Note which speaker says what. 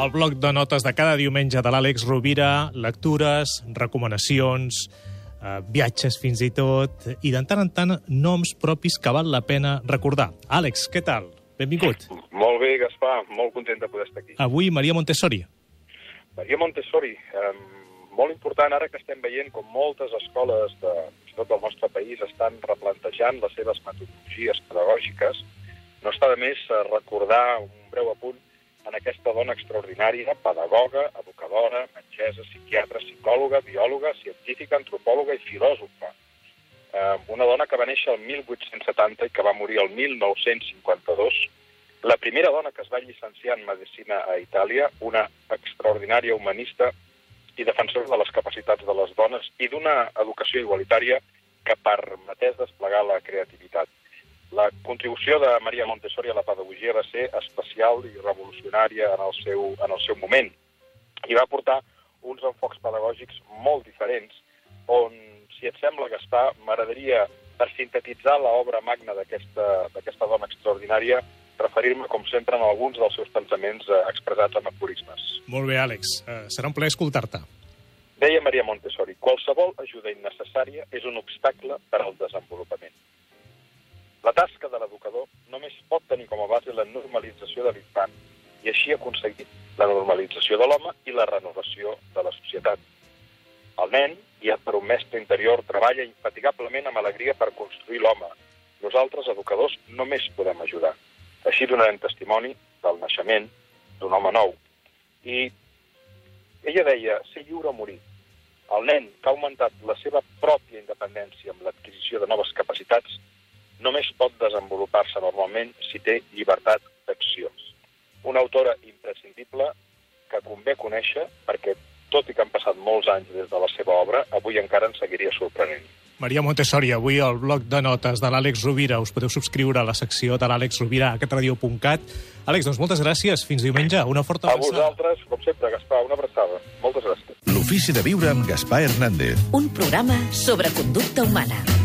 Speaker 1: el bloc de notes de cada diumenge de l'Àlex Rovira, lectures, recomanacions, eh, viatges fins i tot, i de tant en tant noms propis que val la pena recordar. Àlex, què tal? Benvingut.
Speaker 2: Molt bé, Gaspar, molt content de poder estar aquí.
Speaker 1: Avui Maria Montessori.
Speaker 2: Maria Montessori, eh, molt important ara que estem veient com moltes escoles de, tot del nostre país estan replantejant les seves metodologies pedagògiques, no està de més eh, recordar un breu apunt en aquesta dona extraordinària, pedagoga, educadora, metgessa, psiquiatra, psicòloga, biòloga, científica, antropòloga i filòsofa. Eh, una dona que va néixer el 1870 i que va morir el 1952, la primera dona que es va llicenciar en Medicina a Itàlia, una extraordinària humanista i defensora de les capacitats de les dones i d'una educació igualitària que permetés desplegar la creativitat. La contribució de Maria Montessori a la pedagogia va ser especial i revolucionària en el seu, en el seu moment i va portar uns enfocs pedagògics molt diferents on, si et sembla, Gaspar, m'agradaria, per sintetitzar l'obra magna d'aquesta dona extraordinària, referir-me, com sempre, en alguns dels seus pensaments eh, expressats en aforismes.
Speaker 1: Molt bé, Àlex. Eh, serà un plaer escoltar-te.
Speaker 2: Deia Maria Montessori, qualsevol ajuda innecessària és un obstacle per al desenvolupament. Normalització de l'infant i així aconseguir la normalització de l'home i la renovació de la societat. El nen, guiat per un mestre interior, treballa infatigablement amb alegria per construir l'home. Nosaltres, educadors, només podem ajudar. Així donarem testimoni del naixement d'un home nou. I ella deia, ser lliure o morir. El nen que ha augmentat la seva pròpia independència amb l'adquisició de noves capacitats només pot desenvolupar-se normalment si té llibertat d'acció. Una autora imprescindible que convé conèixer perquè, tot i que han passat molts anys des de la seva obra, avui encara ens seguiria sorprenent.
Speaker 1: Maria Montessori, avui al bloc de notes de l'Àlex Rovira. Us podeu subscriure a la secció de l'Àlex Rovira a catradio.cat. Àlex, doncs moltes gràcies. Fins diumenge. Una forta
Speaker 2: abraçada. A vosaltres, com sempre, Gaspar, una abraçada. Moltes gràcies.
Speaker 3: L'ofici de viure amb Gaspar Hernández.
Speaker 4: Un programa sobre conducta humana.